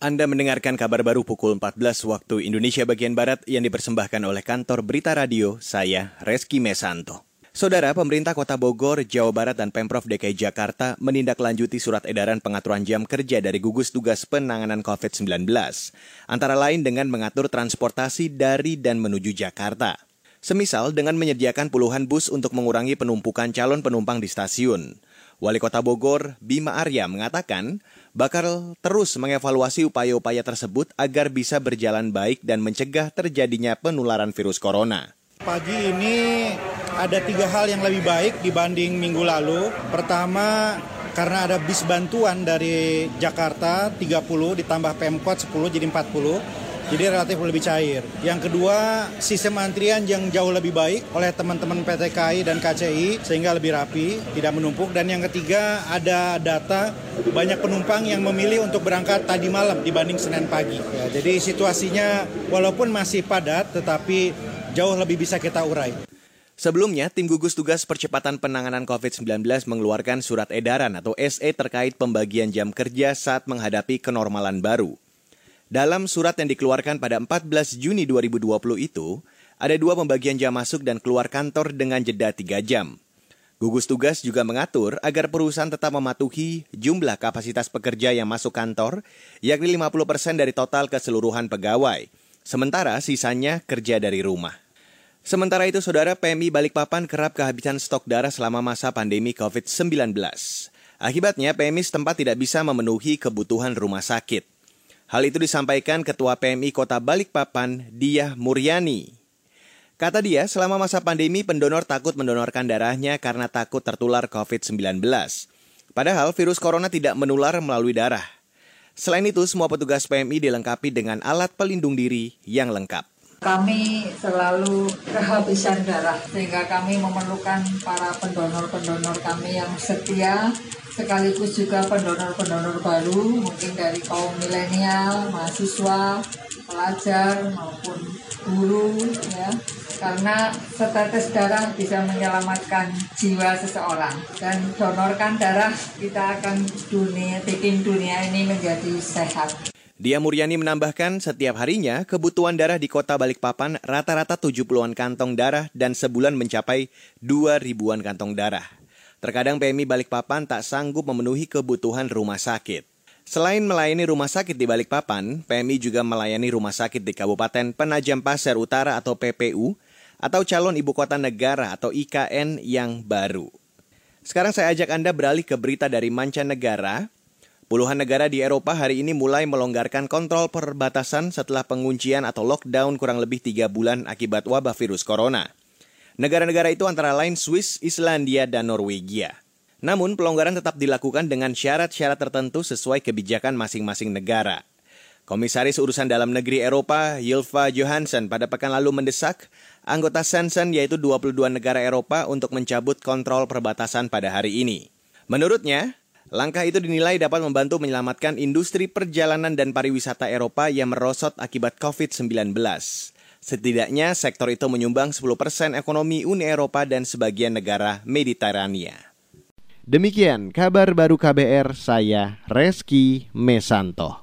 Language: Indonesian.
Anda mendengarkan kabar baru pukul 14 waktu Indonesia bagian Barat yang dipersembahkan oleh kantor Berita Radio, saya Reski Mesanto. Saudara, pemerintah Kota Bogor, Jawa Barat, dan Pemprov DKI Jakarta menindaklanjuti surat edaran pengaturan jam kerja dari gugus tugas penanganan COVID-19, antara lain dengan mengatur transportasi dari dan menuju Jakarta. Semisal dengan menyediakan puluhan bus untuk mengurangi penumpukan calon penumpang di stasiun. Wali Kota Bogor, Bima Arya, mengatakan bakal terus mengevaluasi upaya-upaya tersebut agar bisa berjalan baik dan mencegah terjadinya penularan virus corona. Pagi ini ada tiga hal yang lebih baik dibanding minggu lalu. Pertama, karena ada bis bantuan dari Jakarta 30 ditambah Pemkot 10 jadi 40 jadi relatif lebih cair. Yang kedua, sistem antrian yang jauh lebih baik oleh teman-teman PT KAI dan KCI sehingga lebih rapi, tidak menumpuk. Dan yang ketiga, ada data banyak penumpang yang memilih untuk berangkat tadi malam dibanding Senin pagi. Ya, jadi situasinya walaupun masih padat, tetapi jauh lebih bisa kita urai. Sebelumnya, tim gugus tugas percepatan penanganan COVID-19 mengeluarkan surat edaran atau SE terkait pembagian jam kerja saat menghadapi kenormalan baru. Dalam surat yang dikeluarkan pada 14 Juni 2020 itu, ada dua pembagian jam masuk dan keluar kantor dengan jeda 3 jam. Gugus tugas juga mengatur agar perusahaan tetap mematuhi jumlah kapasitas pekerja yang masuk kantor, yakni 50% dari total keseluruhan pegawai. Sementara sisanya kerja dari rumah. Sementara itu, Saudara PMI Balikpapan kerap kehabisan stok darah selama masa pandemi COVID-19. Akibatnya, PMI setempat tidak bisa memenuhi kebutuhan rumah sakit. Hal itu disampaikan Ketua PMI Kota Balikpapan, Diah Muryani. Kata dia, selama masa pandemi pendonor takut mendonorkan darahnya karena takut tertular COVID-19. Padahal virus corona tidak menular melalui darah. Selain itu, semua petugas PMI dilengkapi dengan alat pelindung diri yang lengkap. Kami selalu kehabisan darah sehingga kami memerlukan para pendonor-pendonor kami yang setia sekaligus juga pendonor-pendonor baru mungkin dari kaum milenial, mahasiswa, pelajar maupun guru ya karena setetes darah bisa menyelamatkan jiwa seseorang dan donorkan darah kita akan dunia bikin dunia ini menjadi sehat. Dia Muryani menambahkan setiap harinya kebutuhan darah di kota Balikpapan rata-rata 70-an kantong darah dan sebulan mencapai 2 ribuan kantong darah. Terkadang PMI Balikpapan tak sanggup memenuhi kebutuhan rumah sakit. Selain melayani rumah sakit di Balikpapan, PMI juga melayani rumah sakit di Kabupaten Penajam Pasir Utara atau PPU atau calon ibu kota negara atau IKN yang baru. Sekarang saya ajak Anda beralih ke berita dari mancanegara Puluhan negara di Eropa hari ini mulai melonggarkan kontrol perbatasan setelah penguncian atau lockdown kurang lebih tiga bulan akibat wabah virus corona. Negara-negara itu antara lain Swiss, Islandia, dan Norwegia. Namun, pelonggaran tetap dilakukan dengan syarat-syarat tertentu sesuai kebijakan masing-masing negara. Komisaris Urusan Dalam Negeri Eropa, Yilva Johansson, pada pekan lalu mendesak anggota Sensen yaitu 22 negara Eropa untuk mencabut kontrol perbatasan pada hari ini. Menurutnya, Langkah itu dinilai dapat membantu menyelamatkan industri perjalanan dan pariwisata Eropa yang merosot akibat COVID-19. Setidaknya sektor itu menyumbang 10% ekonomi Uni Eropa dan sebagian negara Mediterania. Demikian kabar baru KBR saya Reski Mesanto.